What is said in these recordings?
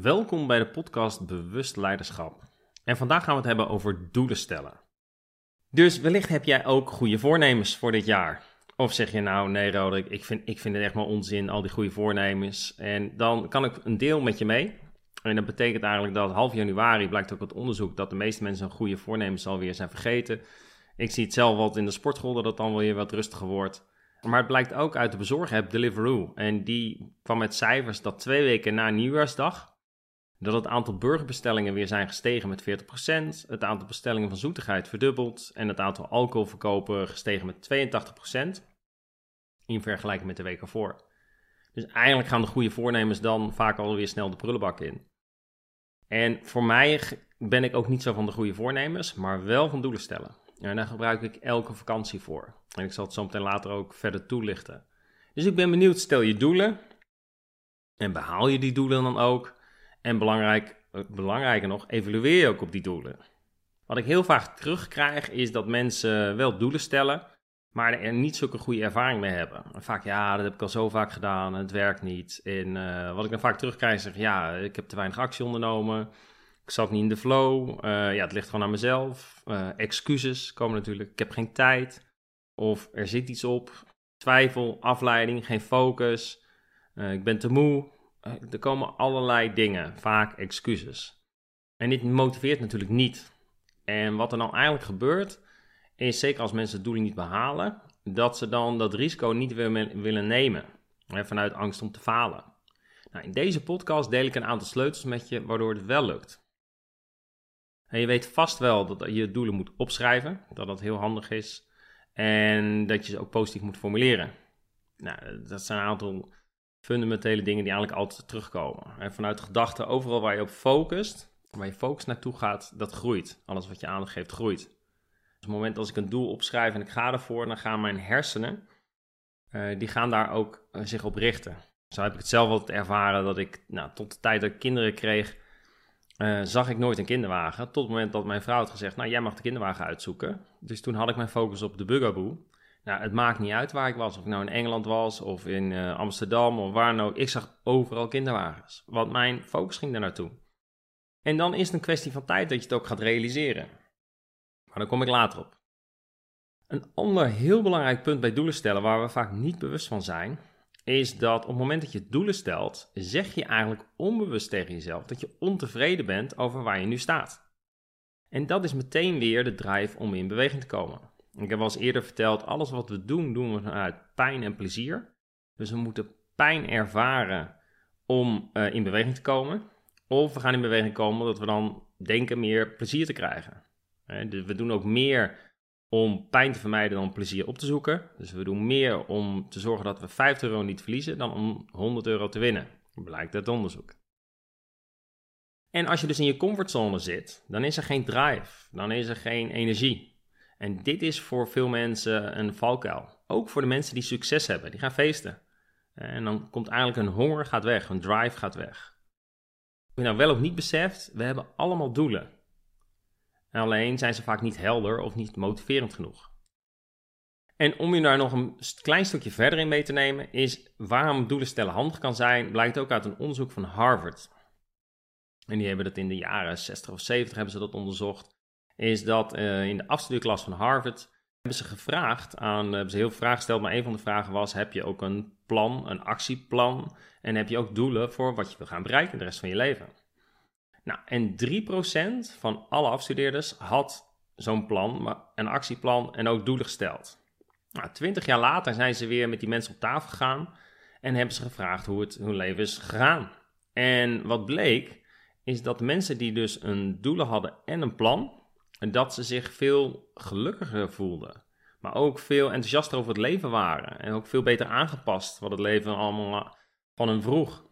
Welkom bij de podcast Bewust Leiderschap. En vandaag gaan we het hebben over doelen stellen. Dus wellicht heb jij ook goede voornemens voor dit jaar. Of zeg je nou, nee Roderick, ik vind, ik vind het echt maar onzin, al die goede voornemens. En dan kan ik een deel met je mee. En dat betekent eigenlijk dat half januari blijkt ook uit onderzoek dat de meeste mensen hun goede voornemens alweer zijn vergeten. Ik zie het zelf wat in de sportschool dat het dan weer wat rustiger wordt. Maar het blijkt ook uit de bezorg-app Deliveroo. En die kwam met cijfers dat twee weken na nieuwjaarsdag dat het aantal burgerbestellingen weer zijn gestegen met 40%, het aantal bestellingen van zoetigheid verdubbeld en het aantal alcoholverkopen gestegen met 82% in vergelijking met de week ervoor. Dus eigenlijk gaan de goede voornemens dan vaak alweer snel de prullenbak in. En voor mij ben ik ook niet zo van de goede voornemens, maar wel van doelen stellen. En daar gebruik ik elke vakantie voor. En ik zal het zo meteen later ook verder toelichten. Dus ik ben benieuwd, stel je doelen en behaal je die doelen dan ook? En belangrijk, eh, belangrijker nog, evalueer je ook op die doelen. Wat ik heel vaak terugkrijg is dat mensen wel doelen stellen, maar er niet zulke goede ervaring mee hebben. Vaak, ja, dat heb ik al zo vaak gedaan, het werkt niet. En uh, wat ik dan vaak terugkrijg zeg, ja, ik heb te weinig actie ondernomen, ik zat niet in de flow, uh, ja, het ligt gewoon aan mezelf. Uh, excuses komen natuurlijk, ik heb geen tijd, of er zit iets op, twijfel, afleiding, geen focus, ik ben te moe, eh, er komen allerlei dingen, vaak excuses. En dit motiveert natuurlijk niet. En wat er dan eigenlijk gebeurt, is zeker als mensen het doelen niet behalen, dat ze dan dat risico niet willen nemen. Vanuit angst om te falen. Nou, in deze podcast deel ik een aantal sleutels met je waardoor het wel lukt. En je weet vast wel dat je doelen moet opschrijven, dat dat heel handig is. En dat je ze ook positief moet formuleren. Nou, dat zijn een aantal fundamentele dingen die eigenlijk altijd terugkomen. En vanuit de gedachte, overal waar je op focust, waar je focus naartoe gaat, dat groeit. Alles wat je aandacht geeft, groeit. Op het moment als ik een doel opschrijf en ik ga ervoor, dan gaan mijn hersenen, uh, die gaan daar ook uh, zich op richten. Zo heb ik het zelf altijd ervaren dat ik, nou, tot de tijd dat ik kinderen kreeg, uh, zag ik nooit een kinderwagen. Tot het moment dat mijn vrouw had gezegd, nou jij mag de kinderwagen uitzoeken. Dus toen had ik mijn focus op de Bugaboo. Nou, het maakt niet uit waar ik was. Of ik nou in Engeland was of in Amsterdam of waar ook. Ik zag overal kinderwagens. Want mijn focus ging daar naartoe. En dan is het een kwestie van tijd dat je het ook gaat realiseren. Maar daar kom ik later op. Een ander heel belangrijk punt bij doelen stellen waar we vaak niet bewust van zijn, is dat op het moment dat je doelen stelt, zeg je eigenlijk onbewust tegen jezelf dat je ontevreden bent over waar je nu staat. En dat is meteen weer de drive om in beweging te komen. Ik heb al eens eerder verteld, alles wat we doen, doen we vanuit pijn en plezier. Dus we moeten pijn ervaren om uh, in beweging te komen. Of we gaan in beweging komen omdat we dan denken meer plezier te krijgen. We doen ook meer om pijn te vermijden dan plezier op te zoeken. Dus we doen meer om te zorgen dat we 50 euro niet verliezen dan om 100 euro te winnen. Blijkt uit onderzoek. En als je dus in je comfortzone zit, dan is er geen drive, dan is er geen energie. En dit is voor veel mensen een valkuil. Ook voor de mensen die succes hebben, die gaan feesten. En dan komt eigenlijk een honger gaat weg, een drive gaat weg. Wat je nou wel of niet beseft, we hebben allemaal doelen. En alleen zijn ze vaak niet helder of niet motiverend genoeg. En om je daar nog een klein stukje verder in mee te nemen, is waarom doelen stellen handig kan zijn, blijkt ook uit een onderzoek van Harvard. En die hebben dat in de jaren 60 of 70 hebben ze dat onderzocht is dat uh, in de afstudeerklas van Harvard hebben ze gevraagd aan, uh, hebben ze heel veel vragen gesteld, maar een van de vragen was, heb je ook een plan, een actieplan en heb je ook doelen voor wat je wil gaan bereiken de rest van je leven? Nou, en 3% van alle afstudeerders had zo'n plan, een actieplan en ook doelen gesteld. Nou, 20 jaar later zijn ze weer met die mensen op tafel gegaan en hebben ze gevraagd hoe het hun leven is gegaan. En wat bleek, is dat mensen die dus een doelen hadden en een plan, dat ze zich veel gelukkiger voelden. Maar ook veel enthousiaster over het leven waren. En ook veel beter aangepast wat het leven allemaal van hen vroeg.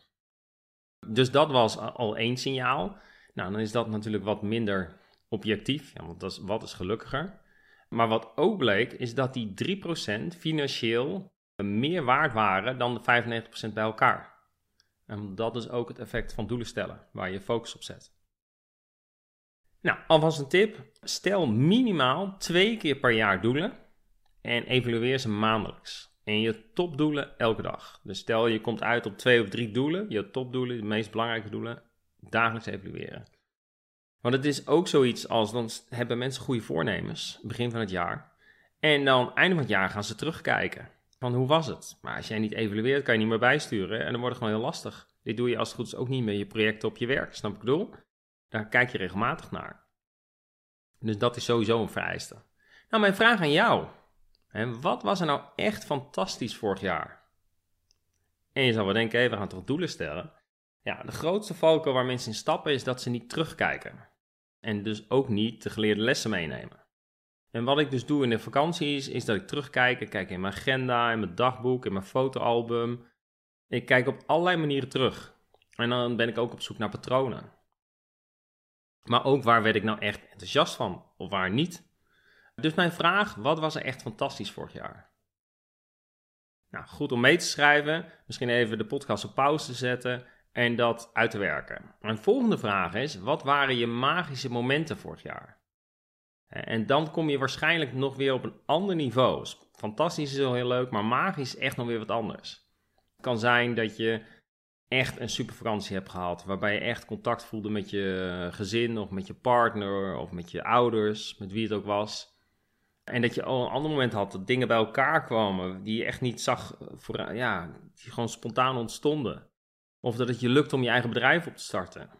Dus dat was al één signaal. Nou, dan is dat natuurlijk wat minder objectief. Ja, want dat is, wat is gelukkiger? Maar wat ook bleek, is dat die 3% financieel meer waard waren dan de 95% bij elkaar. En dat is ook het effect van doelen stellen, waar je focus op zet. Nou, alvast een tip. Stel minimaal twee keer per jaar doelen en evalueer ze maandelijks. En je topdoelen elke dag. Dus stel je komt uit op twee of drie doelen, je topdoelen, de meest belangrijke doelen, dagelijks evalueren. Want het is ook zoiets als, dan hebben mensen goede voornemens, begin van het jaar. En dan einde van het jaar gaan ze terugkijken. Van hoe was het? Maar als jij niet evalueert, kan je niet meer bijsturen. En dan wordt het gewoon heel lastig. Dit doe je als het goed is ook niet met je projecten op je werk. Snap ik bedoel? Daar kijk je regelmatig naar. Dus dat is sowieso een vereiste. Nou, mijn vraag aan jou. Wat was er nou echt fantastisch vorig jaar? En je zal wel denken, hey, we gaan toch doelen stellen? Ja, de grootste valkuil waar mensen in stappen is dat ze niet terugkijken. En dus ook niet de geleerde lessen meenemen. En wat ik dus doe in de vakanties, is dat ik terugkijk. Ik kijk in mijn agenda, in mijn dagboek, in mijn fotoalbum. Ik kijk op allerlei manieren terug. En dan ben ik ook op zoek naar patronen. Maar ook waar werd ik nou echt enthousiast van, of waar niet. Dus mijn vraag, wat was er echt fantastisch vorig jaar? Nou, goed om mee te schrijven, misschien even de podcast op pauze te zetten en dat uit te werken. Mijn volgende vraag is, wat waren je magische momenten vorig jaar? En dan kom je waarschijnlijk nog weer op een ander niveau. Fantastisch is wel heel leuk, maar magisch is echt nog weer wat anders. Het kan zijn dat je echt een super vakantie hebt gehad, waarbij je echt contact voelde met je gezin of met je partner of met je ouders, met wie het ook was. En dat je al een ander moment had dat dingen bij elkaar kwamen die je echt niet zag, voor, ja, die gewoon spontaan ontstonden. Of dat het je lukt om je eigen bedrijf op te starten.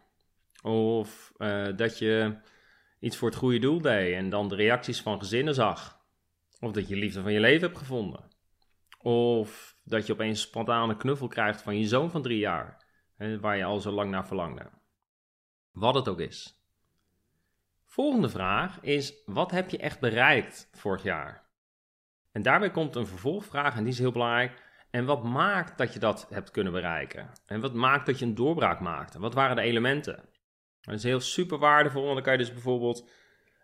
Of uh, dat je iets voor het goede doel deed en dan de reacties van gezinnen zag. Of dat je liefde van je leven hebt gevonden. Of dat je opeens een spontane knuffel krijgt van je zoon van drie jaar, waar je al zo lang naar verlangde. Wat het ook is. Volgende vraag is: wat heb je echt bereikt vorig jaar? En daarbij komt een vervolgvraag en die is heel belangrijk. En wat maakt dat je dat hebt kunnen bereiken? En wat maakt dat je een doorbraak maakte? Wat waren de elementen? Dat is heel super waardevol, want dan kan je dus bijvoorbeeld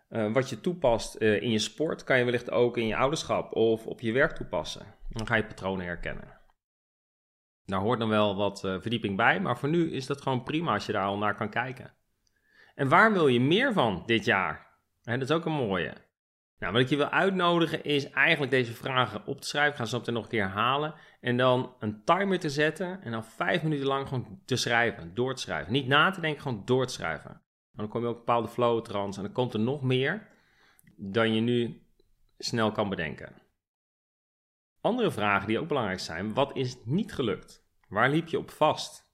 uh, wat je toepast uh, in je sport, kan je wellicht ook in je ouderschap of op je werk toepassen. Dan ga je patronen herkennen. Daar hoort dan wel wat uh, verdieping bij, maar voor nu is dat gewoon prima als je daar al naar kan kijken. En waar wil je meer van dit jaar? dat is ook een mooie. Nou, wat ik je wil uitnodigen is eigenlijk deze vragen op te schrijven. Ik ga ze op nog een keer herhalen. En dan een timer te zetten. En dan vijf minuten lang gewoon te schrijven. Door te schrijven. Niet na te denken, gewoon door te schrijven. Dan kom je ook bepaalde flow trans. En dan komt er nog meer dan je nu snel kan bedenken. Andere vragen die ook belangrijk zijn. Wat is niet gelukt? Waar liep je op vast?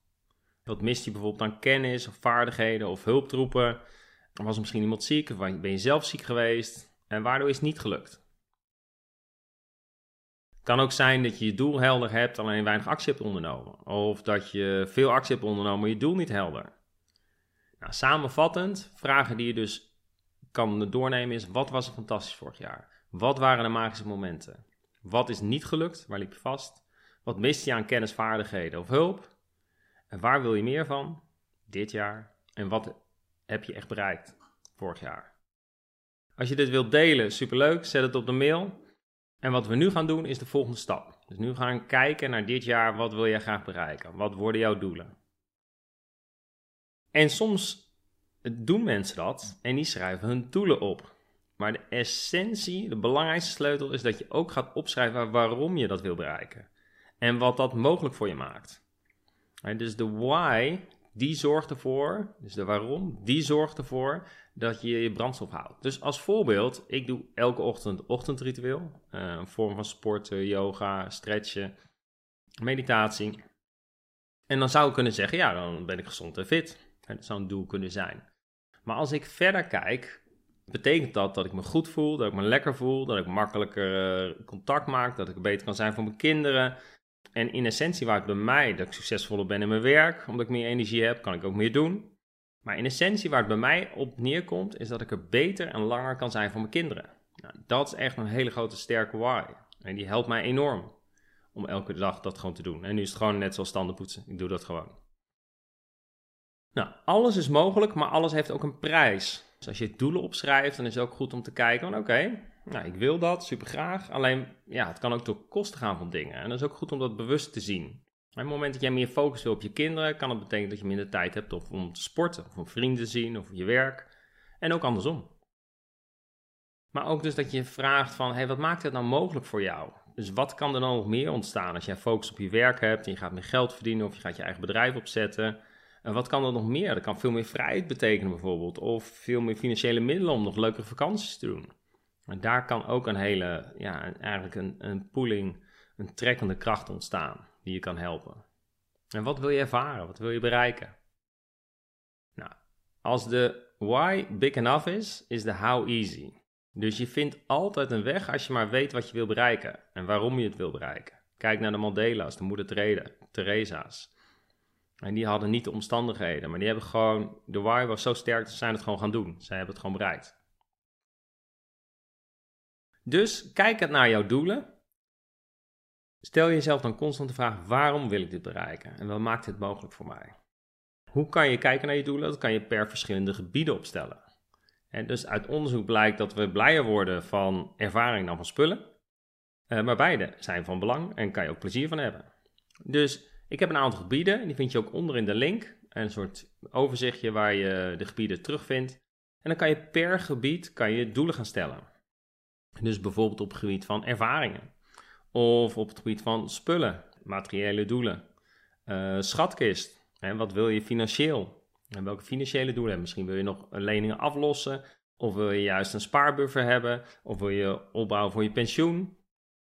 Wat mist je bijvoorbeeld aan kennis of vaardigheden of hulptroepen? Was er misschien iemand ziek of ben je zelf ziek geweest? En waardoor is het niet gelukt? Het kan ook zijn dat je je doel helder hebt, alleen weinig actie hebt ondernomen. Of dat je veel actie hebt ondernomen, maar je doel niet helder. Nou, samenvattend, vragen die je dus kan doornemen is: wat was er fantastisch vorig jaar? Wat waren de magische momenten? Wat is niet gelukt? Waar liep je vast? Wat mist je aan kennis, vaardigheden of hulp? En waar wil je meer van dit jaar? En wat heb je echt bereikt vorig jaar? Als je dit wilt delen, superleuk, zet het op de mail. En wat we nu gaan doen is de volgende stap. Dus nu gaan we kijken naar dit jaar, wat wil jij graag bereiken? Wat worden jouw doelen? En soms doen mensen dat en die schrijven hun doelen op. Maar de essentie, de belangrijkste sleutel is dat je ook gaat opschrijven waarom je dat wil bereiken. En wat dat mogelijk voor je maakt. Dus de why, die zorgt ervoor, dus de waarom, die zorgt ervoor dat je je brandstof houdt. Dus als voorbeeld, ik doe elke ochtend ochtendritueel. Uh, een vorm van sporten, yoga, stretchen, meditatie. En dan zou ik kunnen zeggen, ja, dan ben ik gezond en fit. Dat zou een doel kunnen zijn. Maar als ik verder kijk, betekent dat dat ik me goed voel, dat ik me lekker voel, dat ik makkelijker uh, contact maak, dat ik beter kan zijn voor mijn kinderen, en in essentie waar het bij mij dat ik succesvoller ben in mijn werk, omdat ik meer energie heb, kan ik ook meer doen. Maar in essentie waar het bij mij op neerkomt, is dat ik er beter en langer kan zijn voor mijn kinderen. Nou, dat is echt een hele grote sterke why. En die helpt mij enorm om elke dag dat gewoon te doen. En nu is het gewoon net zoals standaardpoetsen. Ik doe dat gewoon. Nou, alles is mogelijk, maar alles heeft ook een prijs. Dus als je doelen opschrijft, dan is het ook goed om te kijken: oké, nou, ik wil dat super graag. Alleen, ja, het kan ook door kosten gaan van dingen. En dat is ook goed om dat bewust te zien. Op het moment dat jij meer focus wil op je kinderen, kan het betekenen dat je minder tijd hebt om te sporten, of om vrienden te zien, of je werk. En ook andersom. Maar ook dus dat je vraagt van, hey, wat maakt het nou mogelijk voor jou? Dus wat kan er dan nog meer ontstaan als jij focus op je werk hebt en je gaat meer geld verdienen of je gaat je eigen bedrijf opzetten? En wat kan er nog meer? Dat kan veel meer vrijheid betekenen bijvoorbeeld, of veel meer financiële middelen om nog leukere vakanties te doen. En daar kan ook een hele, ja, eigenlijk een, een pooling, een trekkende kracht ontstaan die je kan helpen. En wat wil je ervaren? Wat wil je bereiken? Nou, als de why big enough is, is de how easy. Dus je vindt altijd een weg als je maar weet wat je wil bereiken en waarom je het wil bereiken. Kijk naar de Mandela's, de moeder Theresa's. En die hadden niet de omstandigheden, maar die hebben gewoon, de why was zo sterk, ze zijn het gewoon gaan doen. Zij hebben het gewoon bereikt. Dus kijk het naar jouw doelen. Stel jezelf dan constant de vraag: waarom wil ik dit bereiken? En wat maakt dit mogelijk voor mij? Hoe kan je kijken naar je doelen? Dat kan je per verschillende gebieden opstellen. En dus uit onderzoek blijkt dat we blijer worden van ervaring dan van spullen. Uh, maar beide zijn van belang en kan je ook plezier van hebben. Dus ik heb een aantal gebieden, die vind je ook onder in de link. Een soort overzichtje waar je de gebieden terugvindt. En dan kan je per gebied kan je doelen gaan stellen. Dus bijvoorbeeld op het gebied van ervaringen. Of op het gebied van spullen, materiële doelen. Uh, schatkist, hè, wat wil je financieel? En welke financiële doelen? Misschien wil je nog leningen aflossen. Of wil je juist een spaarbuffer hebben? Of wil je opbouwen voor je pensioen?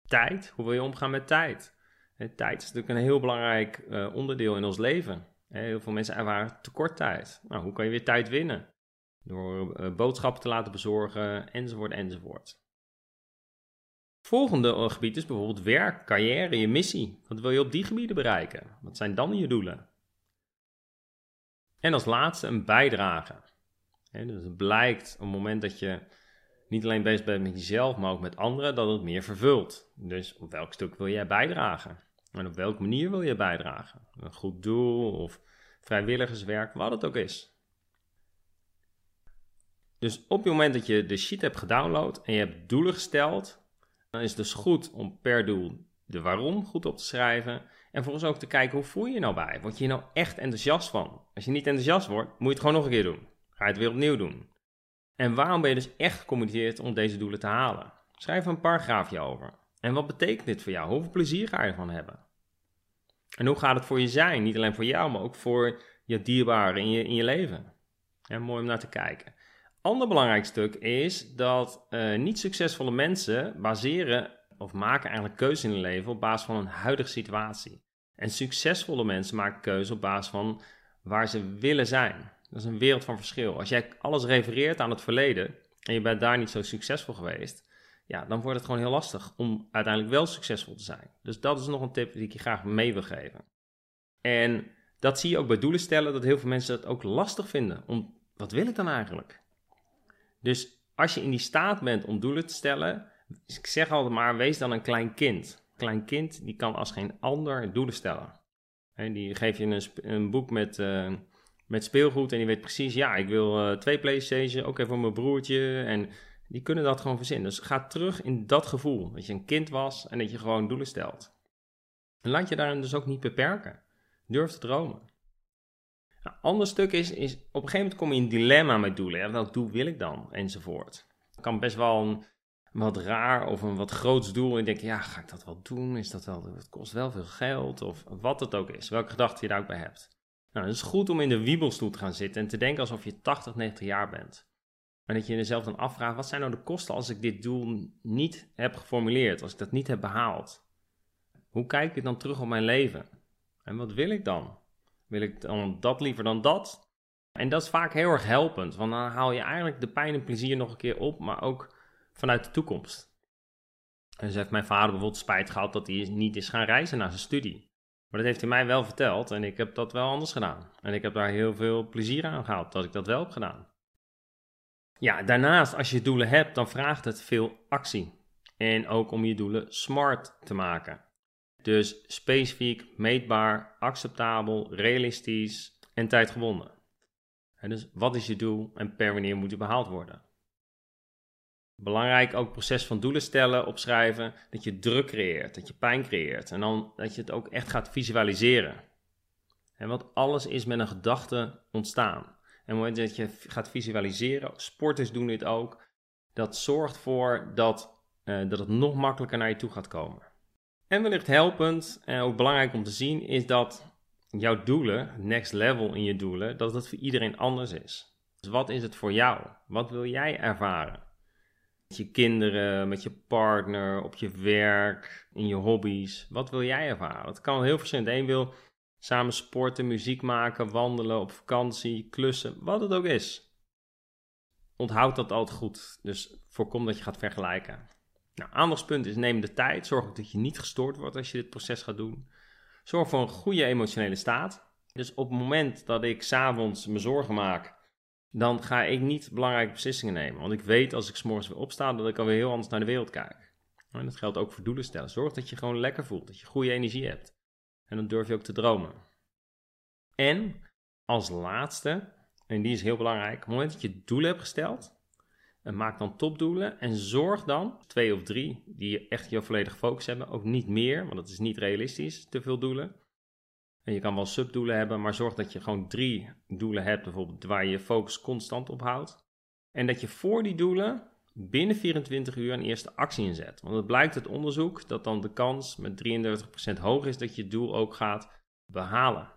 Tijd, hoe wil je omgaan met tijd? tijd is natuurlijk een heel belangrijk uh, onderdeel in ons leven. Heel veel mensen ervaren tekort tijd. Nou, hoe kan je weer tijd winnen? Door uh, boodschappen te laten bezorgen, enzovoort, enzovoort. Volgende eh, gebied is bijvoorbeeld werk, carrière, je missie. Wat wil je op die gebieden bereiken? Wat zijn dan je doelen? En als laatste een bijdrage. dus het blijkt op het moment dat je niet alleen bezig bent met jezelf, maar ook met anderen, dat het meer vervult. Dus op welk stuk wil jij bijdragen? En op welke manier wil je bijdragen? Een goed doel of vrijwilligerswerk, wat het ook is. Dus op het moment dat je de sheet hebt gedownload en je hebt doelen gesteld, dan is het dus goed om per doel de waarom goed op te schrijven. En volgens ook te kijken hoe voel je je nou bij? Word je hier nou echt enthousiast van? Als je niet enthousiast wordt, moet je het gewoon nog een keer doen. Ga je het weer opnieuw doen. En waarom ben je dus echt gecommitteerd om deze doelen te halen? Schrijf een paragraafje over. En wat betekent dit voor jou? Hoeveel plezier ga je ervan hebben? En hoe gaat het voor je zijn? Niet alleen voor jou, maar ook voor je dierbaren in je, in je leven. Mooi om naar te kijken. Ander belangrijk stuk is dat uh, niet succesvolle mensen baseren of maken eigenlijk keuzes in hun leven op basis van een huidige situatie. En succesvolle mensen maken keuzes op basis van waar ze willen zijn. Dat is een wereld van verschil. Als jij alles refereert aan het verleden en je bent daar niet zo succesvol geweest, ja, dan wordt het gewoon heel lastig om uiteindelijk wel succesvol te zijn. Dus dat is nog een tip die ik je graag mee wil geven. En dat zie je ook bij doelen stellen, dat heel veel mensen het ook lastig vinden. Om, wat wil ik dan eigenlijk? Dus als je in die staat bent om doelen te stellen, ik zeg altijd maar, wees dan een klein kind. Een klein kind die kan als geen ander doelen stellen. En die geef je een, een boek met, uh, met speelgoed en die weet precies, ja, ik wil uh, twee Playstation, ook even voor mijn broertje. En die kunnen dat gewoon verzinnen. Dus ga terug in dat gevoel, dat je een kind was en dat je gewoon doelen stelt. En laat je daarin dus ook niet beperken. Durf te dromen. Een ander stuk is, is, op een gegeven moment kom je in een dilemma met doelen. Welk doel wil ik dan? Enzovoort. Het kan best wel een, wat raar of een wat groots doel. En je denkt, ja, ga ik dat wel doen? Is dat wel, het kost wel veel geld of wat het ook is. Welke gedachte je daar ook bij hebt. Nou, het is goed om in de wiebelstoel te gaan zitten en te denken alsof je 80, 90 jaar bent. En dat je jezelf dan afvraagt, wat zijn nou de kosten als ik dit doel niet heb geformuleerd, als ik dat niet heb behaald? Hoe kijk ik dan terug op mijn leven? En wat wil ik dan? Wil ik dan dat liever dan dat? En dat is vaak heel erg helpend, want dan haal je eigenlijk de pijn en plezier nog een keer op, maar ook vanuit de toekomst. Ze heeft mijn vader bijvoorbeeld spijt gehad dat hij niet is gaan reizen naar zijn studie. Maar dat heeft hij mij wel verteld en ik heb dat wel anders gedaan. En ik heb daar heel veel plezier aan gehad dat ik dat wel heb gedaan. Ja, daarnaast, als je doelen hebt, dan vraagt het veel actie. En ook om je doelen smart te maken. Dus specifiek, meetbaar, acceptabel, realistisch en tijdgebonden. En dus wat is je doel en per wanneer moet het behaald worden? Belangrijk ook proces van doelen stellen, opschrijven, dat je druk creëert, dat je pijn creëert en dan dat je het ook echt gaat visualiseren. En want alles is met een gedachte ontstaan. En op het moment dat je gaat visualiseren, sporters doen dit ook, dat zorgt voor dat, uh, dat het nog makkelijker naar je toe gaat komen. En wellicht helpend en ook belangrijk om te zien is dat jouw doelen, next level in je doelen, dat het voor iedereen anders is. Dus wat is het voor jou? Wat wil jij ervaren? Met je kinderen, met je partner, op je werk, in je hobby's. Wat wil jij ervaren? Het kan heel verschillend. Een wil samen sporten, muziek maken, wandelen, op vakantie, klussen, wat het ook is. Onthoud dat altijd goed. Dus voorkom dat je gaat vergelijken. Nou, aandachtspunt is neem de tijd. Zorg dat je niet gestoord wordt als je dit proces gaat doen. Zorg voor een goede emotionele staat. Dus op het moment dat ik s'avonds me zorgen maak, dan ga ik niet belangrijke beslissingen nemen. Want ik weet als ik s'morgens weer opsta, dat ik alweer heel anders naar de wereld kijk. En dat geldt ook voor doelen stellen. Zorg dat je gewoon lekker voelt, dat je goede energie hebt. En dan durf je ook te dromen. En als laatste, en die is heel belangrijk, op het moment dat je doelen hebt gesteld, en maak dan topdoelen en zorg dan, twee of drie, die echt je volledige focus hebben, ook niet meer, want dat is niet realistisch, te veel doelen. En je kan wel subdoelen hebben, maar zorg dat je gewoon drie doelen hebt, bijvoorbeeld waar je je focus constant op houdt. En dat je voor die doelen binnen 24 uur een eerste actie inzet. Want het blijkt uit onderzoek dat dan de kans met 33% hoger is dat je het doel ook gaat behalen.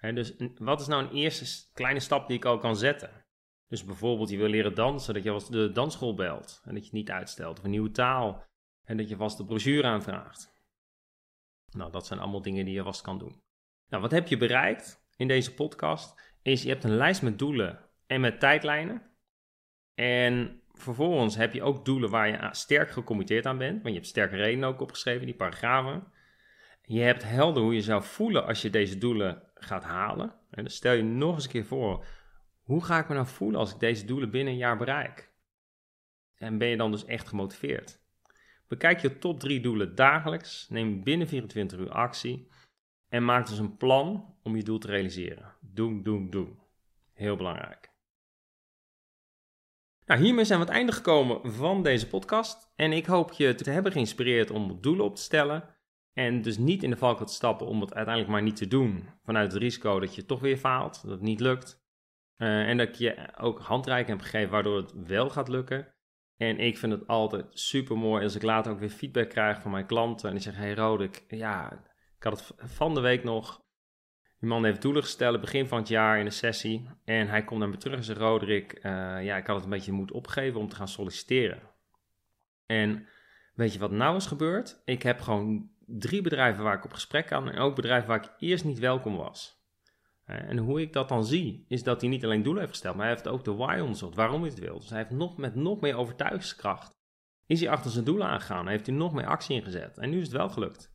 dus wat is nou een eerste kleine stap die ik al kan zetten? Dus bijvoorbeeld je wil leren dansen, dat je vast de dansschool belt en dat je het niet uitstelt. Of een nieuwe taal en dat je vast de brochure aanvraagt. Nou, dat zijn allemaal dingen die je vast kan doen. Nou, wat heb je bereikt in deze podcast? Is je hebt een lijst met doelen en met tijdlijnen. En vervolgens heb je ook doelen waar je sterk gecommitteerd aan bent. Want je hebt sterke redenen ook opgeschreven, die paragrafen. Je hebt helder hoe je zou voelen als je deze doelen gaat halen. En dan stel je nog eens een keer voor hoe ga ik me nou voelen als ik deze doelen binnen een jaar bereik? En ben je dan dus echt gemotiveerd? Bekijk je top 3 doelen dagelijks, neem binnen 24 uur actie en maak dus een plan om je doel te realiseren. Doen, doen, doen. Heel belangrijk. Nou, hiermee zijn we aan het einde gekomen van deze podcast. En ik hoop je te hebben geïnspireerd om doelen op te stellen. En dus niet in de valkuil te stappen om het uiteindelijk maar niet te doen. Vanuit het risico dat je toch weer faalt, dat het niet lukt. Eh, en dat ik je ook handreiking heb gegeven waardoor het wel gaat lukken. En ik vind het altijd super mooi als ik later ook weer feedback krijg van mijn klanten. En die zeggen: Hey Rodek, ja, ik had het van de week nog. Die man heeft doelen gesteld begin van het jaar in een sessie. En hij komt naar me terug en zegt: Roderick, uh, ja, ik had het een beetje moeten opgeven om te gaan solliciteren. En weet je wat nou is gebeurd? Ik heb gewoon drie bedrijven waar ik op gesprek kan. En ook bedrijven waar ik eerst niet welkom was. En hoe ik dat dan zie, is dat hij niet alleen doelen heeft gesteld, maar hij heeft ook de why onderzocht, waarom hij het wil. Dus hij heeft nog, met nog meer overtuigingskracht, is hij achter zijn doelen aangegaan, heeft hij nog meer actie ingezet. En nu is het wel gelukt.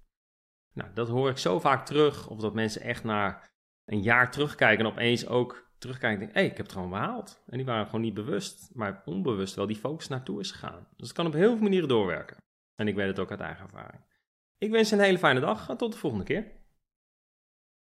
Nou, dat hoor ik zo vaak terug, of dat mensen echt naar een jaar terugkijken en opeens ook terugkijken en denken, hé, hey, ik heb het gewoon behaald. En die waren gewoon niet bewust, maar onbewust wel die focus naartoe is gegaan. Dus het kan op heel veel manieren doorwerken. En ik weet het ook uit eigen ervaring. Ik wens je een hele fijne dag en tot de volgende keer.